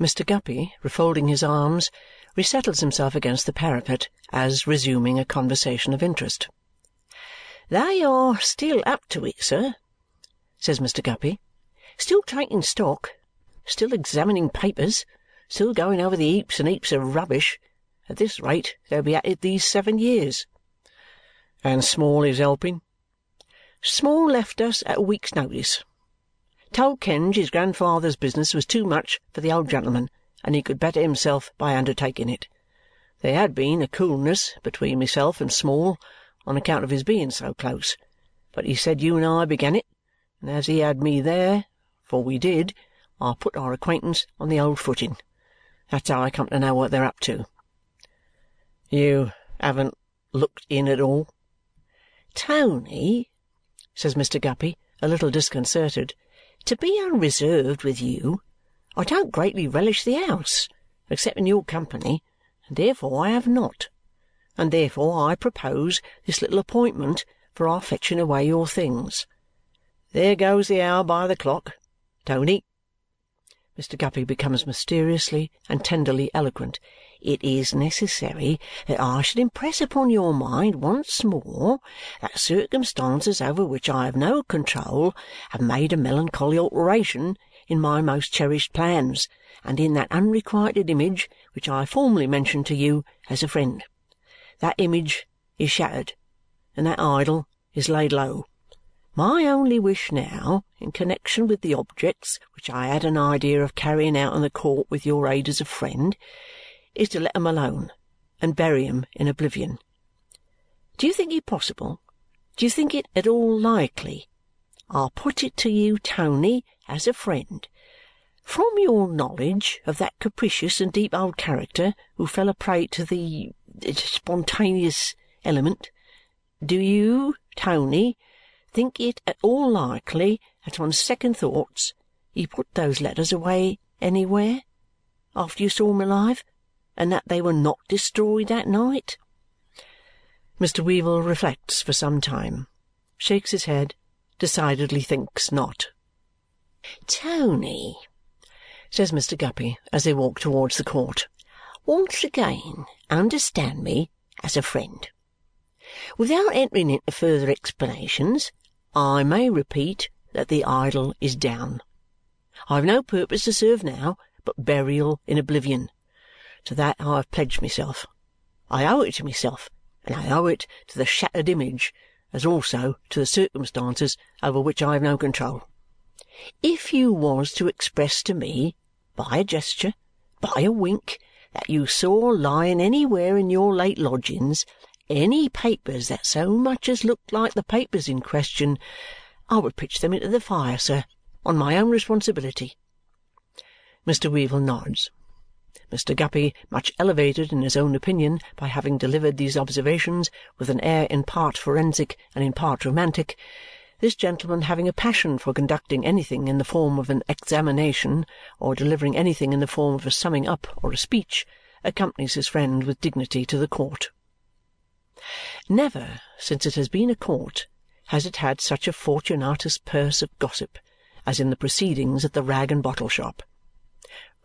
Mr. Guppy, refolding his arms, resettles himself against the parapet as resuming a conversation of interest. "They are still up to it, sir," says Mr. Guppy. "Still taking stock, still examining papers, still going over the heaps and heaps of rubbish. At this rate they'll be at it these seven years." "And Small is helping?" "Small left us at a week's notice. Told Kenge his grandfather's business was too much for the old gentleman and he could better himself by undertaking it. There had been a coolness between myself and Small on account of his being so close, but he said you and I began it, and as he had me there for we did I put our acquaintance on the old footing. That's how I come to know what they're up to." "You haven't looked in at all?" "Tony," says Mr. Guppy, a little disconcerted to be unreserved with you, I don't greatly relish the house, except in your company, and therefore I have not. And therefore I propose this little appointment for our fetching away your things. There goes the hour by the clock. Tony!" Mr. Guppy becomes mysteriously and tenderly eloquent it is necessary that I should impress upon your mind once more that circumstances over which I have no control have made a melancholy alteration in my most cherished plans and in that unrequited image which I formerly mentioned to you as a friend. That image is shattered, and that idol is laid low. My only wish now, in connexion with the objects which I had an idea of carrying out in the court with your aid as a friend, is to let let 'em alone and bury bury 'em in oblivion. Do you think it possible? Do you think it at all likely? I'll put it to you, Tony, as a friend. From your knowledge of that capricious and deep old character who fell a prey to the uh, spontaneous element, do you, Tony, think it at all likely that on second thoughts you put those letters away anywhere after you saw him alive? And that they were not destroyed that night?" Mr. Weevle reflects for some time, shakes his head, decidedly thinks not. "Tony," says Mr. Guppy as they walk towards the court, "once again understand me as a friend. Without entering into further explanations, I may repeat that the idol is down. I have no purpose to serve now but burial in oblivion. To that I have pledged myself. I owe it to myself, and I owe it to the shattered image, as also to the circumstances over which I have no control. If you was to express to me, by a gesture, by a wink, that you saw lying anywhere in your late lodgings any papers that so much as looked like the papers in question, I would pitch them into the fire, sir, on my own responsibility." Mr. Weevle nods. Mr. Guppy, much elevated in his own opinion by having delivered these observations with an air in part forensic and in part romantic, this gentleman having a passion for conducting anything in the form of an examination or delivering anything in the form of a summing up or a speech, accompanies his friend with dignity to the court. Never, since it has been a court, has it had such a Fortunatus purse of gossip as in the proceedings at the rag and bottle shop.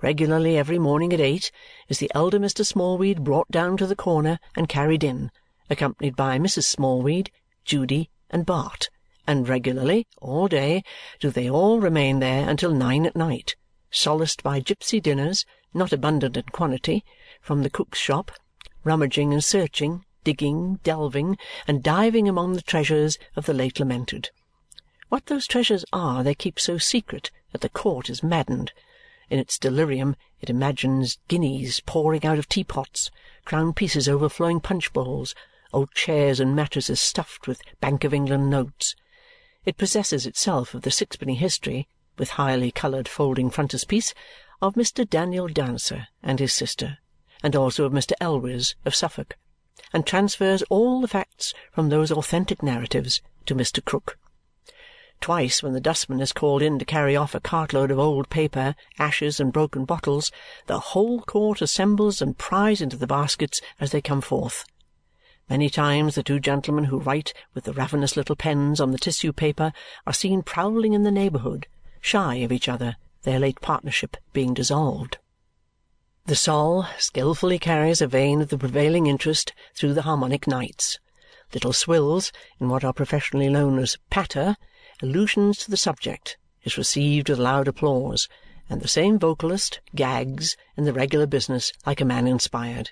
Regularly every morning at eight is the elder Mr. Smallweed brought down to the corner and carried in, accompanied by Mrs. Smallweed, Judy, and Bart, and regularly, all day, do they all remain there until nine at night, solaced by gipsy dinners, not abundant in quantity, from the cook's shop, rummaging and searching, digging, delving, and diving among the treasures of the late lamented. What those treasures are they keep so secret that the court is maddened in its delirium it imagines guineas pouring out of teapots, crown pieces overflowing punch bowls, old chairs and mattresses stuffed with Bank of England notes. It possesses itself of the sixpenny history, with highly coloured folding frontispiece, of Mr. Daniel Dancer and his sister, and also of Mr. Elwes of Suffolk, and transfers all the facts from those authentic narratives to Mr. Krook. Twice, when the dustman is called in to carry off a cartload of old paper, ashes, and broken bottles, the whole court assembles and pries into the baskets as they come forth. Many times the two gentlemen who write with the ravenous little pens on the tissue paper are seen prowling in the neighbourhood, shy of each other, their late partnership being dissolved. The Sol skilfully carries a vein of the prevailing interest through the Harmonic Nights. Little Swills in what are professionally known as patter, allusions to the subject, is received with loud applause, and the same vocalist gags in the regular business like a man inspired.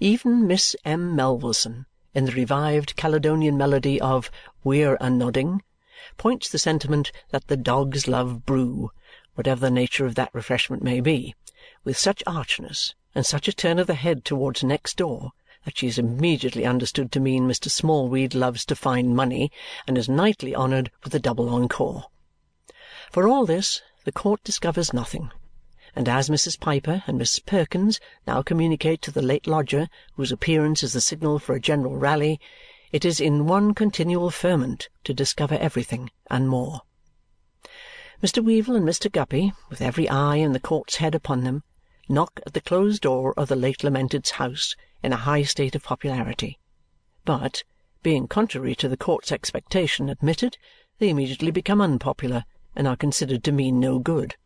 Even Miss M. Melvilleson, in the revived Caledonian melody of We're a Nodding, points the sentiment that the dogs love brew, whatever the nature of that refreshment may be, with such archness and such a turn of the head towards next door that she is immediately understood to mean Mr. Smallweed loves to find money and is nightly honoured with a double encore. For all this, the court discovers nothing, and as Mrs. Piper and Miss Perkins now communicate to the late lodger, whose appearance is the signal for a general rally, it is in one continual ferment to discover everything and more. Mr. Weevle and Mr. Guppy, with every eye in the court's head upon them, knock at the closed door of the late lamented's house in a high state of popularity. But, being contrary to the court's expectation admitted, they immediately become unpopular and are considered to mean no good.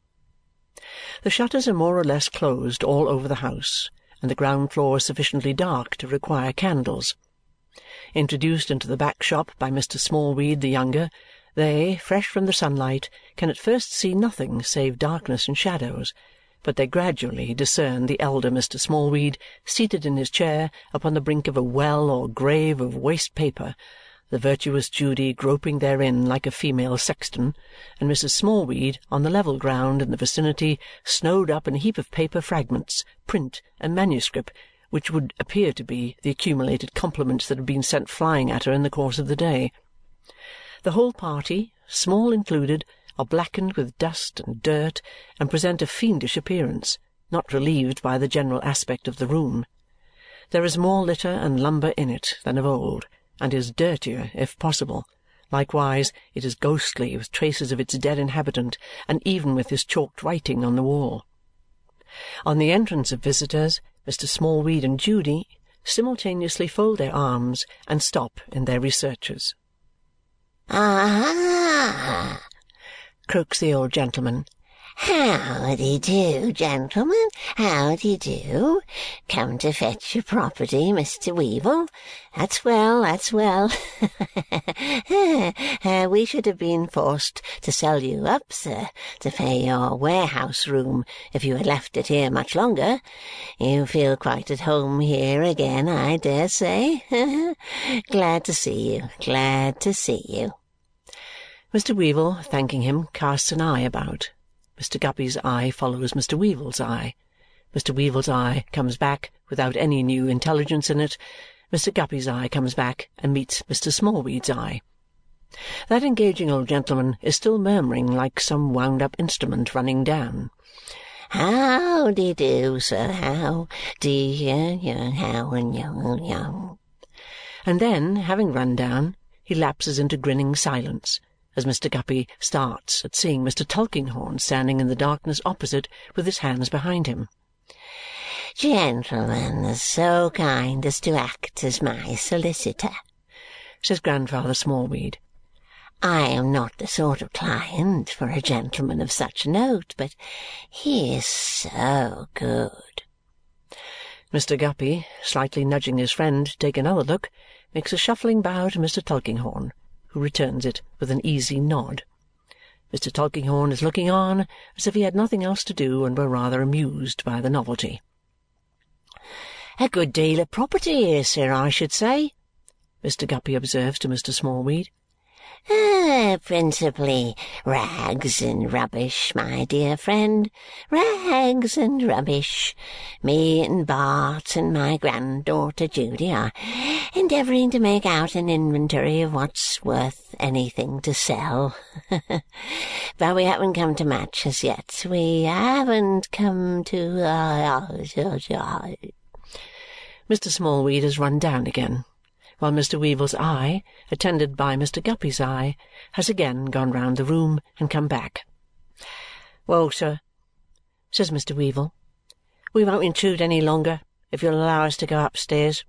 The shutters are more or less closed all over the house, and the ground floor is sufficiently dark to require candles. Introduced into the back shop by Mr. Smallweed the younger, they, fresh from the sunlight, can at first see nothing save darkness and shadows, but they gradually discern the elder Mr. Smallweed seated in his chair upon the brink of a well or grave of waste paper, the virtuous Judy groping therein like a female sexton, and Mrs. Smallweed on the level ground in the vicinity snowed up in a heap of paper fragments, print, and manuscript which would appear to be the accumulated compliments that had been sent flying at her in the course of the day. The whole party, Small included, are blackened with dust and dirt and present a fiendish appearance, not relieved by the general aspect of the room. There is more litter and lumber in it than of old, and is dirtier if possible. Likewise, it is ghostly with traces of its dead inhabitant and even with his chalked writing on the wall. On the entrance of visitors, Mr. Smallweed and Judy simultaneously fold their arms and stop in their researches. "Ah!" Croaks the old gentleman. How-de do, gentlemen, how-de do? Come to fetch your property, Mr. Weevle? That's well, that's well. uh, we should have been forced to sell you up, sir, to pay your warehouse room if you had left it here much longer. You feel quite at home here again, I dare say. glad to see you, glad to see you. Mr. Weevle, thanking him, casts an eye about. Mr. Guppy's eye follows Mr. Weevle's eye. Mr. Weevle's eye comes back without any new intelligence in it. Mr. Guppy's eye comes back and meets Mr. Smallweed's eye. That engaging old gentleman is still murmuring like some wound-up instrument running down. How de do, sir? How de how and young young. And then, having run down, he lapses into grinning silence as Mr. Guppy starts at seeing Mr. Tulkinghorn standing in the darkness opposite with his hands behind him. Gentlemen so kind as to act as my solicitor, says Grandfather Smallweed. I am not the sort of client for a gentleman of such note, but he is so good. Mr. Guppy, slightly nudging his friend to take another look, makes a shuffling bow to Mr. Tulkinghorn who returns it with an easy nod. Mr. Tulkinghorn is looking on as if he had nothing else to do and were rather amused by the novelty. "A good deal of property here, sir, I should say," Mr. Guppy observes to Mr. Smallweed. Ah, principally rags and rubbish, my dear friend. Rags and rubbish. Me and Bart and my granddaughter Judy are endeavouring to make out an inventory of what's worth anything to sell. but we haven't come to much as yet. We haven't come to... Uh, Mr. Smallweed has run down again while Mr. Weevle's eye, attended by Mr. Guppy's eye, has again gone round the room and come back. "Well, sir," says Mr. Weevle, "we won't intrude any longer if you'll allow us to go upstairs."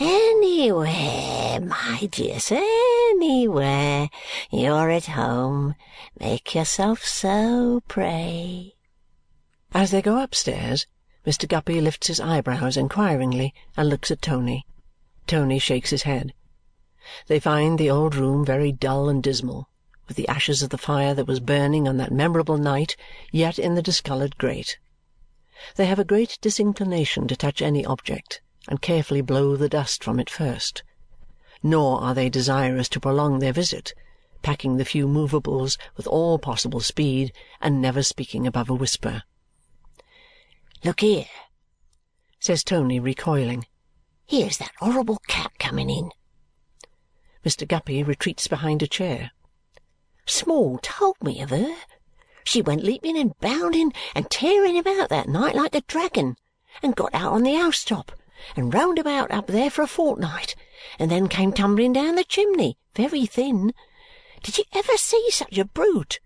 Anywhere, my dear sir, anywhere. You're at home. Make yourself so, pray. As they go upstairs, Mr. Guppy lifts his eyebrows inquiringly and looks at Tony. Tony shakes his head. They find the old room very dull and dismal, with the ashes of the fire that was burning on that memorable night yet in the discoloured grate. They have a great disinclination to touch any object and carefully blow the dust from it first. Nor are they desirous to prolong their visit, packing the few movables with all possible speed and never speaking above a whisper. Look here, says Tony, recoiling. Here's that horrible cat coming in. Mr. Guppy retreats behind a chair. Small told me of her. She went leaping and bounding and tearing about that night like a dragon, and got out on the housetop, and roamed about up there for a fortnight, and then came tumbling down the chimney, very thin. Did you ever see such a brute?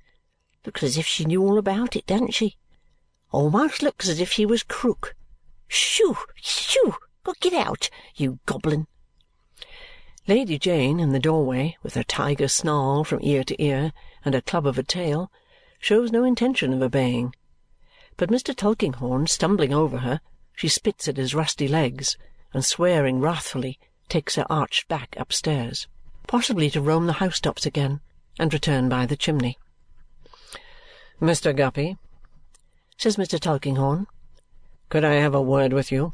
Looks as if she knew all about it, doesn't she? Almost looks as if she was Krook. Shoo! Shoo! Get out, you goblin!" Lady Jane, in the doorway, with her tiger snarl from ear to ear and her club of a tail, shows no intention of obeying. But Mr. Tulkinghorn stumbling over her, she spits at his rusty legs and, swearing wrathfully, takes her arched back upstairs, possibly to roam the housetops again and return by the chimney. "Mr. Guppy," says Mr. Tulkinghorn, "could I have a word with you?"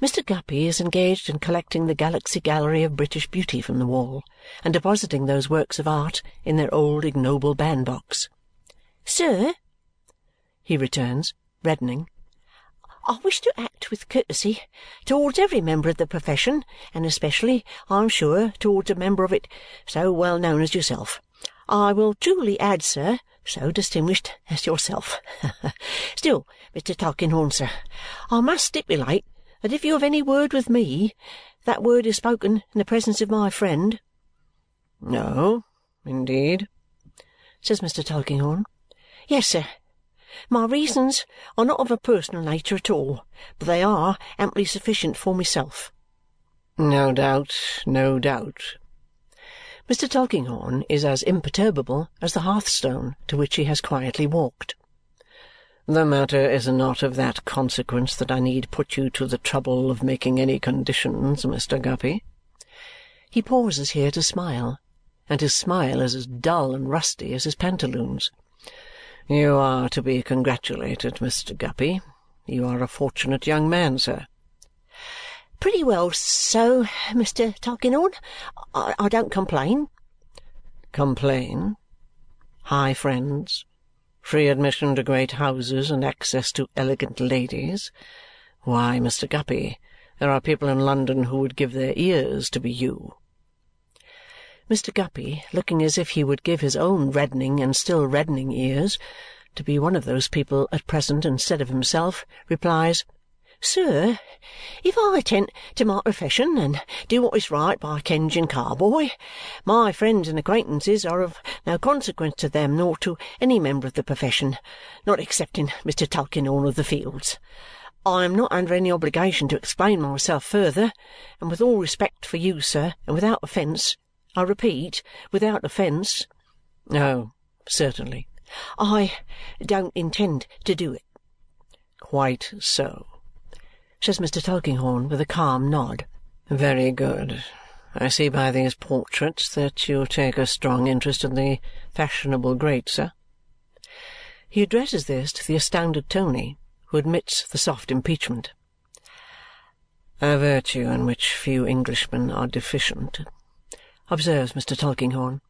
Mr. Guppy is engaged in collecting the Galaxy Gallery of British Beauty from the wall and depositing those works of art in their old ignoble bandbox. "Sir," he returns, reddening, "I wish to act with courtesy towards every member of the profession, and especially, I am sure, towards a member of it so well known as yourself. I will truly add, sir, so distinguished as yourself. Still, Mr. Tulkinghorn, sir, I must stipulate that if you have any word with me, that word is spoken in the presence of my friend." "No, indeed?" says Mr. Tulkinghorn. "Yes, sir. My reasons are not of a personal nature at all, but they are amply sufficient for myself." "No doubt, no doubt. Mr. Tulkinghorn is as imperturbable as the hearthstone to which he has quietly walked. "The matter is not of that consequence that I need put you to the trouble of making any conditions, Mr. Guppy." He pauses here to smile, and his smile is as dull and rusty as his pantaloons. "You are to be congratulated, Mr. Guppy. You are a fortunate young man, sir. Pretty well so, Mr. Tulkinghorn. I, I don't complain." "Complain? High friends, free admission to great houses, and access to elegant ladies. Why, Mr. Guppy, there are people in London who would give their ears to be you." Mr. Guppy, looking as if he would give his own reddening and still reddening ears to be one of those people at present instead of himself, replies. Sir, if I attend to my profession and do what is right by Kenge and Carboy, my friends and acquaintances are of no consequence to them nor to any member of the profession, not excepting Mr. Tulkinghorn of the Fields. I am not under any obligation to explain myself further, and with all respect for you, sir, and without offence I repeat, without offence Oh, certainly. I don't intend to do it. Quite so says Mr. Tulkinghorn with a calm nod. "Very good. I see by these portraits that you take a strong interest in the fashionable great, sir." He addresses this to the astounded Tony, who admits the soft impeachment. "A virtue in which few Englishmen are deficient," observes Mr. Tulkinghorn.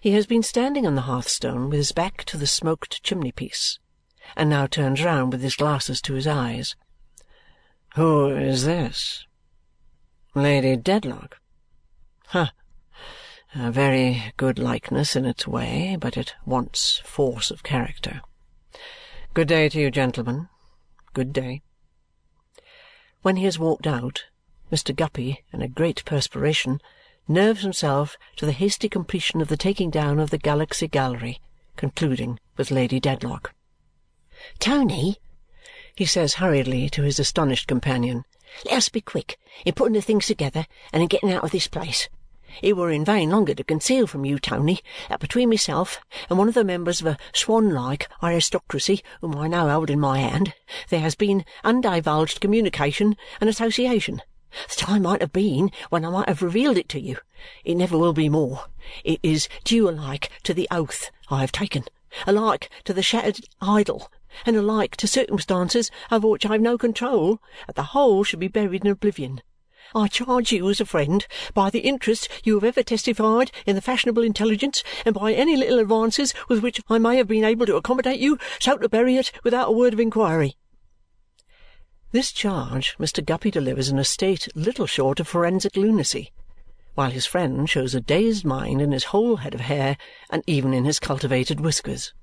He has been standing on the hearthstone with his back to the smoked chimney-piece and now turns round with his glasses to his eyes. Who is this? Lady Dedlock. Ha! A very good likeness in its way, but it wants force of character. Good day to you, gentlemen. Good day. When he has walked out, Mr. Guppy, in a great perspiration, nerves himself to the hasty completion of the taking down of the Galaxy Gallery, concluding with Lady Dedlock. "Tony!" He says hurriedly to his astonished companion. "Let us be quick in putting the things together and in getting out of this place. it were in vain longer to conceal from you, Tony, that between myself and one of the members of a swan-like aristocracy whom I now hold in my hand, there has been undivulged communication and association. The time might have been when I might have revealed it to you. It never will be more. It is due alike to the oath I have taken, alike to the shattered idol, and alike to circumstances over which I have no control, that the whole should be buried in oblivion. I charge you as a friend, by the interest you have ever testified in the fashionable intelligence, and by any little advances with which I may have been able to accommodate you, so to bury it without a word of inquiry." This charge Mr. Guppy delivers in a state little short of forensic lunacy, while his friend shows a dazed mind in his whole head of hair and even in his cultivated whiskers.